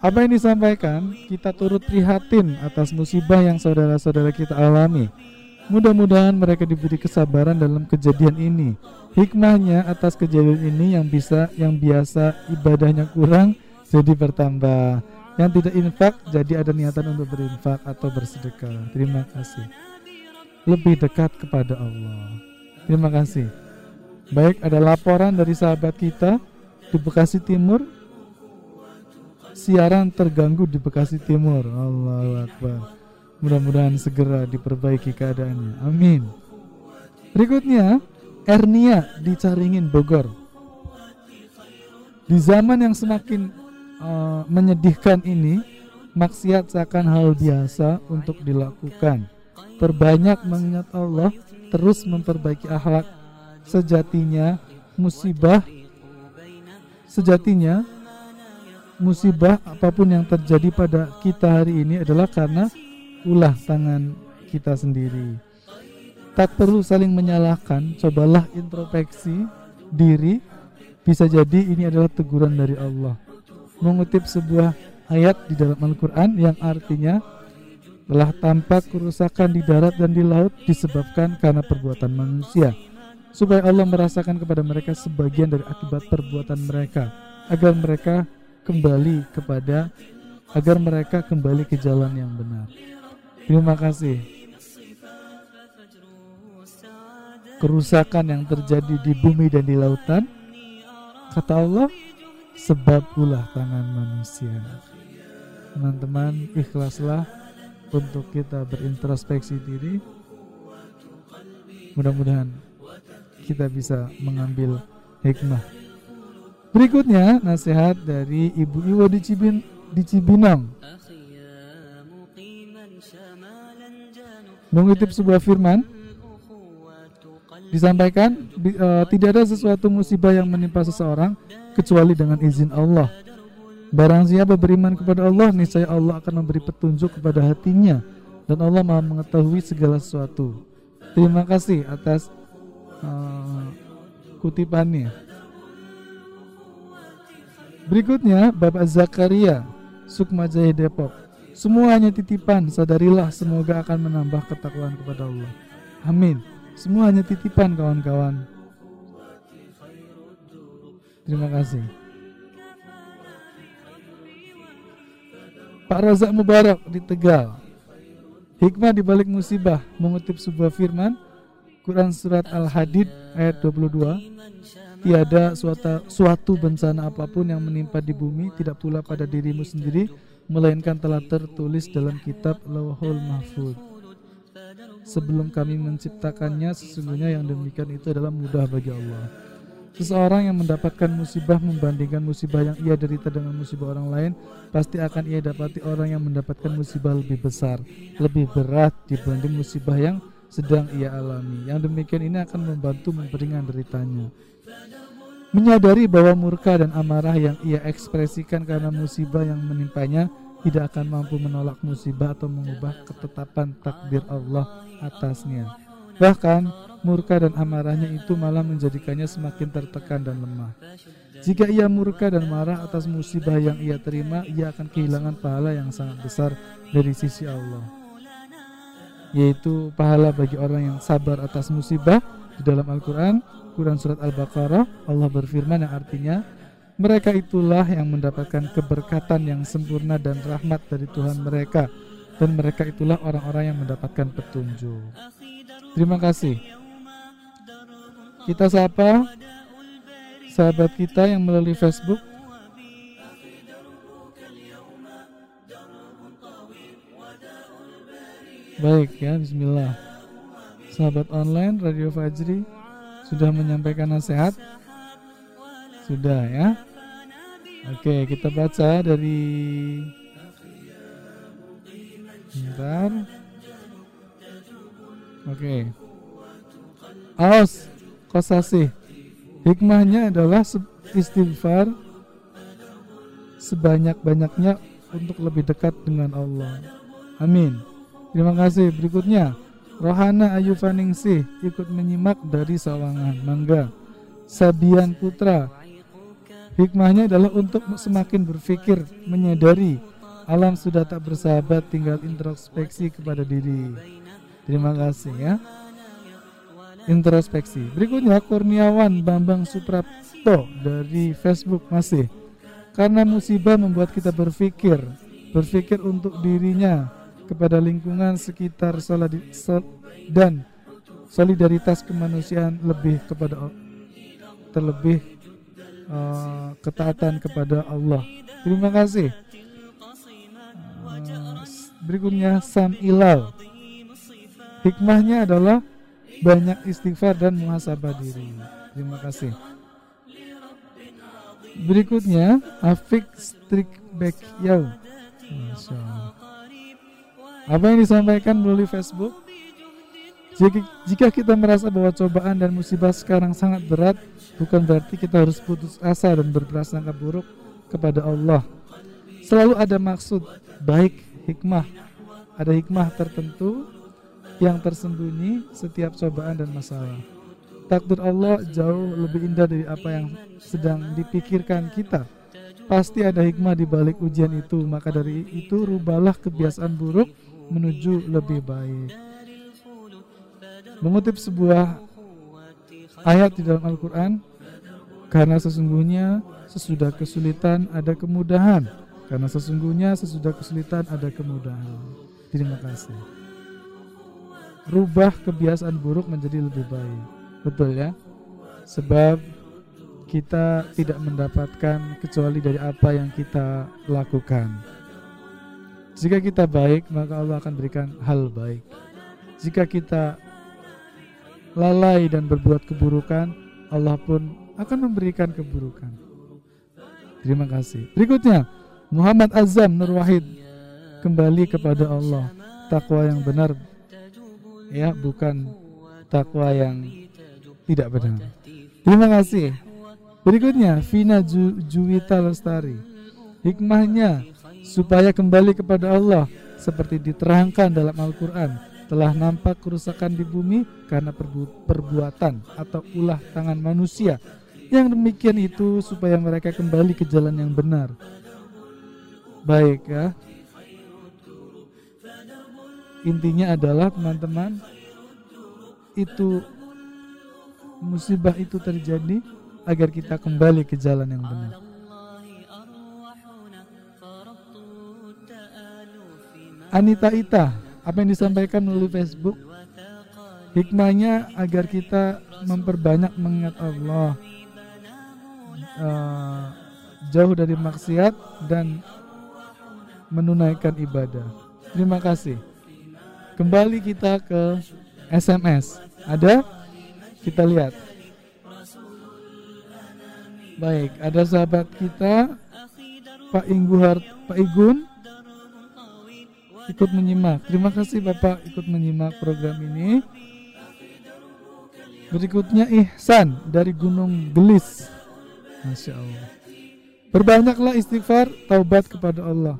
Speaker 4: apa yang disampaikan, kita turut prihatin atas musibah yang saudara-saudara kita alami. Mudah-mudahan mereka diberi kesabaran dalam kejadian ini. Hikmahnya atas kejadian ini yang bisa yang biasa ibadahnya kurang jadi bertambah. Yang tidak infak jadi ada niatan untuk berinfak atau bersedekah. Terima kasih. Lebih dekat kepada Allah. Terima kasih. Baik, ada laporan dari sahabat kita di Bekasi Timur siaran terganggu di Bekasi Timur. Allahu Akbar. Mudah-mudahan segera diperbaiki keadaannya. Amin. Berikutnya, Ernia di Caringin Bogor. Di zaman yang semakin uh, menyedihkan ini, maksiat seakan hal biasa untuk dilakukan. Perbanyak mengingat Allah, terus memperbaiki akhlak. Sejatinya musibah sejatinya musibah apa pun yang terjadi pada kita hari ini adalah karena ulah tangan kita sendiri. Tak perlu saling menyalahkan, cobalah introspeksi diri. Bisa jadi ini adalah teguran dari Allah. Mengutip sebuah ayat di dalam Al-Quran yang artinya telah tampak kerusakan di darat dan di laut disebabkan karena perbuatan manusia supaya Allah merasakan kepada mereka sebagian dari akibat perbuatan mereka agar mereka kembali kepada agar mereka kembali ke jalan yang benar. Terima kasih. Kerusakan yang terjadi di bumi dan di lautan, kata Allah, sebab pula tangan manusia. Teman-teman, ikhlaslah untuk kita berintrospeksi diri. Mudah-mudahan kita bisa mengambil hikmah. Berikutnya nasihat dari Ibu Iwo di, Cibin, di Cibinong. Mengutip sebuah firman, disampaikan uh, tidak ada sesuatu musibah yang menimpa seseorang kecuali dengan izin Allah. Barang siapa beriman kepada Allah, niscaya Allah akan memberi petunjuk kepada hatinya dan Allah Maha mengetahui segala sesuatu. Terima kasih atas uh, kutipannya. Berikutnya Bapak Zakaria Sukmajaya Depok. Semuanya titipan, sadarilah semoga akan menambah ketakwaan kepada Allah. Amin. Semuanya titipan kawan-kawan. Terima kasih. Pak Razak Mubarak di Tegal. Hikmah di balik musibah mengutip sebuah firman Quran surat Al-Hadid ayat 22 Tiada suatu, suatu bencana apa pun yang menimpa di bumi tidak pula pada dirimu sendiri melainkan telah tertulis dalam kitab Lauhul Mahfud. Sebelum kami menciptakannya sesungguhnya yang demikian itu adalah mudah bagi Allah. Seseorang yang mendapatkan musibah membandingkan musibah yang ia derita dengan musibah orang lain, pasti akan ia dapati orang yang mendapatkan musibah lebih besar, lebih berat dibanding musibah yang sedang ia alami. Yang demikian ini akan membantu memperingan deritanya. Menyadari bahwa murka dan amarah yang ia ekspresikan karena musibah yang menimpanya tidak akan mampu menolak musibah atau mengubah ketetapan takdir Allah atasnya. Bahkan murka dan amarahnya itu malah menjadikannya semakin tertekan dan lemah. Jika ia murka dan marah atas musibah yang ia terima, ia akan kehilangan pahala yang sangat besar dari sisi Allah. Yaitu pahala bagi orang yang sabar atas musibah di dalam Al-Quran Quran surat Al-Baqarah Allah berfirman yang artinya mereka itulah yang mendapatkan keberkatan yang sempurna dan rahmat dari Tuhan mereka dan mereka itulah orang-orang yang mendapatkan petunjuk. Terima kasih. Kita sapa sahabat kita yang melalui Facebook. Baik ya, bismillah. Sahabat online Radio Fajri sudah menyampaikan nasihat? Sudah ya. Oke, kita baca dari Bentar. Oke. Aus kosasi. Hikmahnya adalah istighfar sebanyak-banyaknya untuk lebih dekat dengan Allah. Amin. Terima kasih. Berikutnya, Rohana Ayu Faningsih ikut menyimak dari Sawangan. Mangga. Sabian Putra. Hikmahnya adalah untuk semakin berpikir, menyadari alam sudah tak bersahabat, tinggal introspeksi kepada diri. Terima kasih ya. Introspeksi. Berikutnya Kurniawan Bambang Suprapto dari Facebook masih. Karena musibah membuat kita berpikir, berpikir untuk dirinya, kepada lingkungan sekitar dan solidaritas kemanusiaan lebih kepada terlebih uh, ketaatan kepada Allah. Terima kasih. Uh, berikutnya Sam Ilal. Hikmahnya adalah banyak istighfar dan muhasabah diri. Terima kasih. Berikutnya Afik Strik Yau. Masya Allah. Apa yang disampaikan melalui Facebook? Jika, kita merasa bahwa cobaan dan musibah sekarang sangat berat, bukan berarti kita harus putus asa dan berprasangka buruk kepada Allah. Selalu ada maksud baik, hikmah. Ada hikmah tertentu yang tersembunyi setiap cobaan dan masalah. Takdir Allah jauh lebih indah dari apa yang sedang dipikirkan kita. Pasti ada hikmah di balik ujian itu, maka dari itu rubahlah kebiasaan buruk menuju lebih baik. Mengutip sebuah ayat di dalam Al-Quran, karena sesungguhnya sesudah kesulitan ada kemudahan, karena sesungguhnya sesudah kesulitan ada kemudahan. Terima kasih. Rubah kebiasaan buruk menjadi lebih baik. Betul ya? Sebab kita tidak mendapatkan kecuali dari apa yang kita lakukan. Jika kita baik, maka Allah akan berikan hal baik. Jika kita lalai dan berbuat keburukan, Allah pun akan memberikan keburukan. Terima kasih. Berikutnya, Muhammad Azam Nur Wahid kembali kepada Allah. Takwa yang benar ya, bukan takwa yang tidak benar. Terima kasih. Berikutnya, Vina Ju Juwita Lestari. Hikmahnya supaya kembali kepada Allah seperti diterangkan dalam Al-Quran telah nampak kerusakan di bumi karena perbu perbuatan atau ulah tangan manusia. Yang demikian itu supaya mereka kembali ke jalan yang benar. Baik ya. Intinya adalah teman-teman itu musibah itu terjadi agar kita kembali ke jalan yang benar. Anita Ita, apa yang disampaikan melalui Facebook? Hikmahnya agar kita memperbanyak mengingat Allah, uh, jauh dari maksiat dan menunaikan ibadah. Terima kasih. Kembali kita ke SMS. Ada? Kita lihat. Baik, ada sahabat kita Pak Ingguhar Pak Igun ikut menyimak. Terima kasih Bapak ikut menyimak program ini. Berikutnya Ihsan dari Gunung Gelis. Masya Allah. Berbanyaklah istighfar, taubat kepada Allah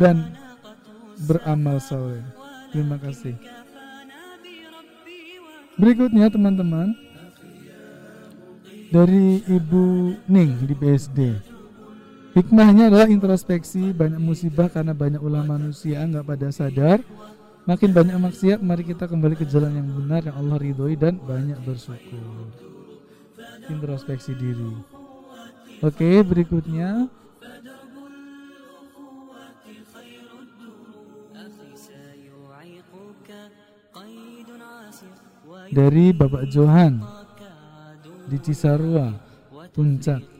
Speaker 4: dan beramal soleh. Terima kasih. Berikutnya teman-teman dari Ibu Ning di BSD. Hikmahnya adalah introspeksi, banyak musibah karena banyak ulah manusia nggak pada sadar. Makin banyak maksiat, mari kita kembali ke jalan yang benar yang Allah ridhoi dan banyak bersyukur. Introspeksi diri. Oke, berikutnya dari Bapak Johan di Cisarua, Puncak.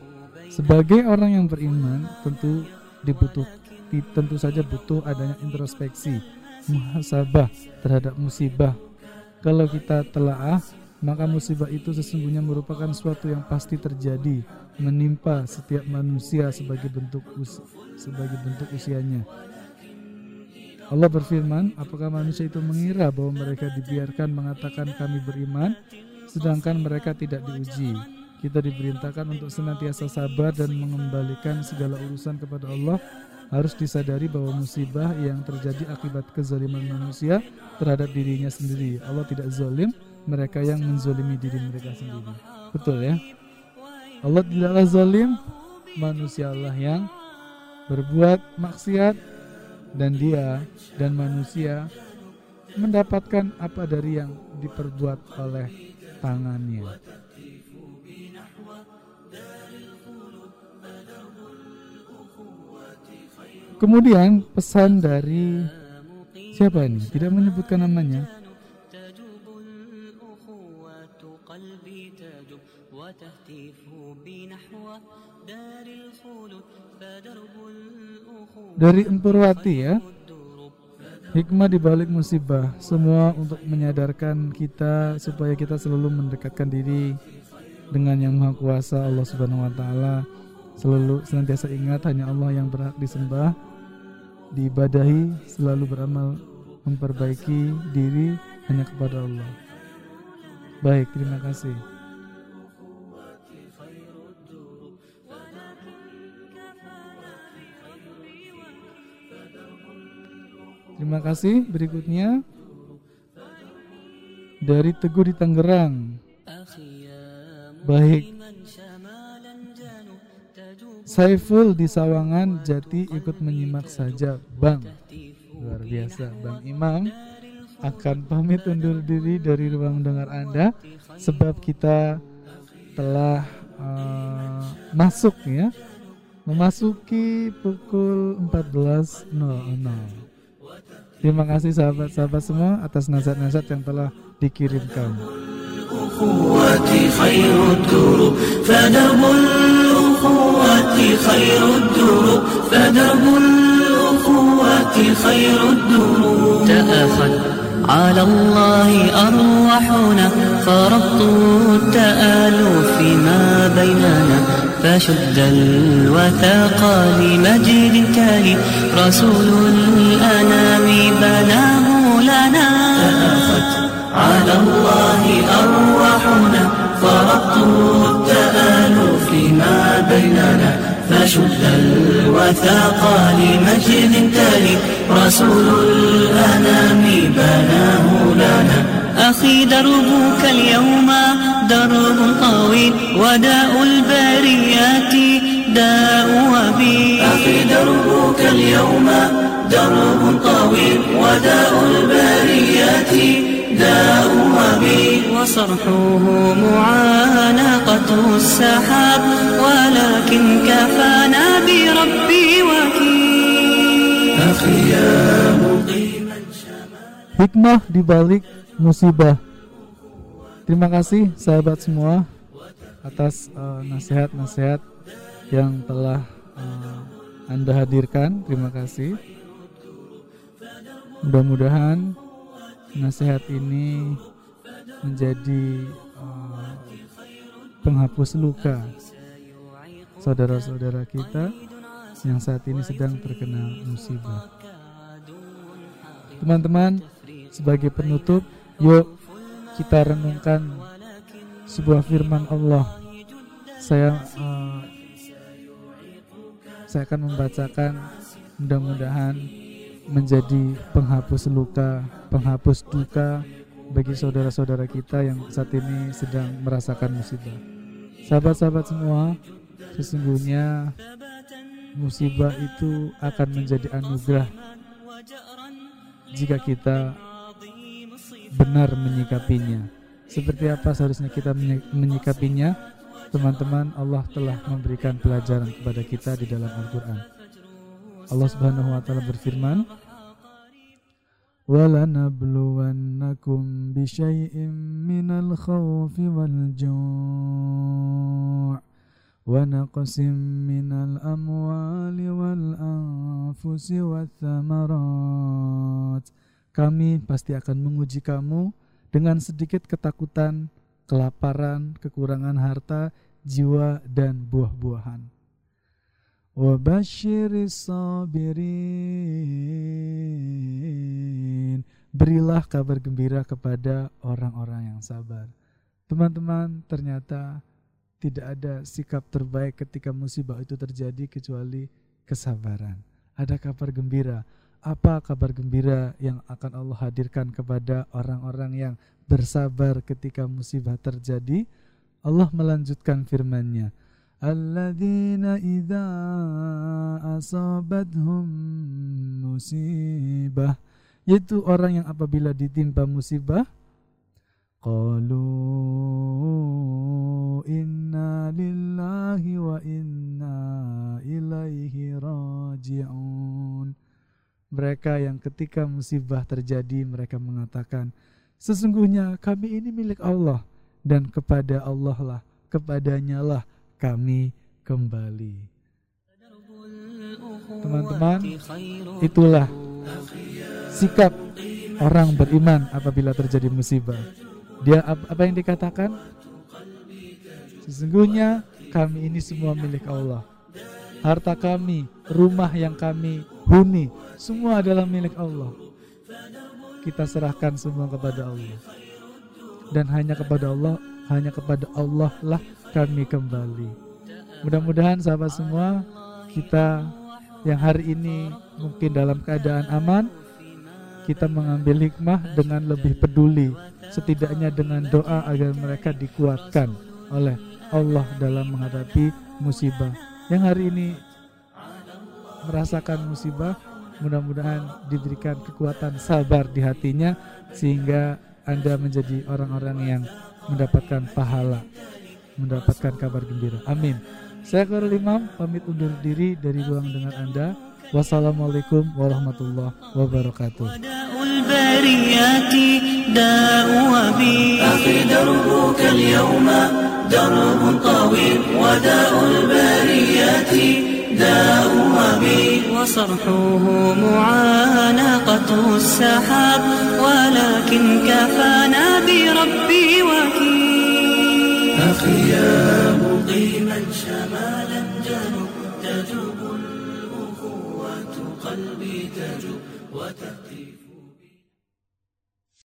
Speaker 4: Sebagai orang yang beriman, tentu dibutuh tentu saja butuh adanya introspeksi, muhasabah terhadap musibah. Kalau kita telaah, maka musibah itu sesungguhnya merupakan suatu yang pasti terjadi, menimpa setiap manusia sebagai bentuk us sebagai bentuk usianya. Allah berfirman, apakah manusia itu mengira bahwa mereka dibiarkan mengatakan kami beriman, sedangkan mereka tidak diuji. Kita diperintahkan untuk senantiasa sabar dan mengembalikan segala urusan kepada Allah. Harus disadari bahwa musibah yang terjadi akibat kezaliman manusia terhadap dirinya sendiri. Allah tidak zalim, mereka yang menzolimi diri mereka sendiri. Betul ya? Allah tidaklah zalim, manusia Allah yang berbuat maksiat dan dia dan manusia mendapatkan apa dari yang diperbuat oleh tangannya. Kemudian pesan dari siapa ini? Tidak menyebutkan namanya. Dari Empurwati ya. Hikmah di balik musibah semua untuk menyadarkan kita supaya kita selalu mendekatkan diri dengan yang Maha Kuasa Allah Subhanahu wa taala. Selalu senantiasa ingat hanya Allah yang berhak disembah diibadahi, selalu beramal memperbaiki diri hanya kepada Allah. Baik, terima kasih. Terima kasih. Berikutnya dari Teguh di Tangerang. Baik. Saiful di Sawangan Jati ikut menyimak saja. Bang. Luar biasa. Bang Imam akan pamit undur diri dari ruang dengar Anda sebab kita telah uh, masuk ya. Memasuki pukul 14.00 Terima kasih sahabat-sahabat semua atas nasihat-nasihat yang telah dikirimkan. الأخوة خير الدروب. فدرب الأخوة خير الدروب.
Speaker 2: تأخذ. على الله أرواحنا. فربط التآلف ما بيننا. فشد الوثاق لمجد تالي. رسول الأنام بناه لنا. على الله أرواحنا. فربطوا بيننا فشد الوثاق لمجد تالي رسول الأنام بناه لنا أخي دربك اليوم درب طويل وداء البريات داء وبي. أخي دربك اليوم درب طويل وداء البريات داء وبي وصرحه معانقة السحاب ولكن كفانا بربي وكيل أخي يا مقيما
Speaker 4: Hikmah di balik musibah. Terima kasih sahabat semua atas uh, nasihat-nasihat yang telah uh, Anda hadirkan. Terima kasih. Mudah-mudahan nasihat ini menjadi uh, penghapus luka saudara-saudara kita yang saat ini sedang terkena musibah. Teman-teman, sebagai penutup, yuk kita renungkan sebuah firman Allah. Saya uh, saya akan membacakan mudah-mudahan menjadi penghapus luka, penghapus duka bagi saudara-saudara kita yang saat ini sedang merasakan musibah. Sahabat-sahabat semua, sesungguhnya musibah itu akan menjadi anugerah jika kita benar menyikapinya. Seperti apa seharusnya kita menyikapinya? Teman-teman, Allah telah memberikan pelajaran kepada kita di dalam Al-Qur'an. Allah Subhanahu wa taala berfirman, وَلَنَبْلُوَنَّكُمْ بِشَيْءٍ مِّنَ الْخَوْفِ وَالْجُوعِ ونقص من الأموال والأنفس والثمرات Kami pasti akan menguji kamu dengan sedikit ketakutan, kelaparan, kekurangan harta, jiwa, dan buah-buahan. Wabashiris sabirin Berilah kabar gembira kepada orang-orang yang sabar. Teman-teman, ternyata tidak ada sikap terbaik ketika musibah itu terjadi kecuali kesabaran. Ada kabar gembira. Apa kabar gembira yang akan Allah hadirkan kepada orang-orang yang bersabar ketika musibah terjadi? Allah melanjutkan firman-Nya. Alladzina idza asabathum musibah yaitu orang yang apabila ditimpa musibah qalu inna lillahi wa inna ilaihi raji'un mereka yang ketika musibah terjadi mereka mengatakan sesungguhnya kami ini milik Allah dan kepada Allah lah kepadanya lah kami kembali teman-teman itulah sikap orang beriman apabila terjadi musibah dia apa yang dikatakan sesungguhnya kami ini semua milik Allah harta kami rumah yang kami huni semua adalah milik Allah. Kita serahkan semua kepada Allah. Dan hanya kepada Allah, hanya kepada Allah lah kami kembali. Mudah-mudahan sahabat semua kita yang hari ini mungkin dalam keadaan aman, kita mengambil hikmah dengan lebih peduli, setidaknya dengan doa agar mereka dikuatkan oleh Allah dalam menghadapi musibah yang hari ini merasakan musibah mudah-mudahan diberikan kekuatan sabar di hatinya sehingga Anda menjadi orang-orang yang mendapatkan pahala mendapatkan kabar gembira amin saya Khairul Imam pamit undur diri dari ruang dengar Anda wassalamualaikum warahmatullahi wabarakatuh
Speaker 3: درب طويل وداء البريات داء وبيل
Speaker 2: وصرحه معانقة السحاب ولكن كفانا بربي وكيل
Speaker 3: الخيام مقيما شمالا جنوب تجب الأخوة قلبي تجب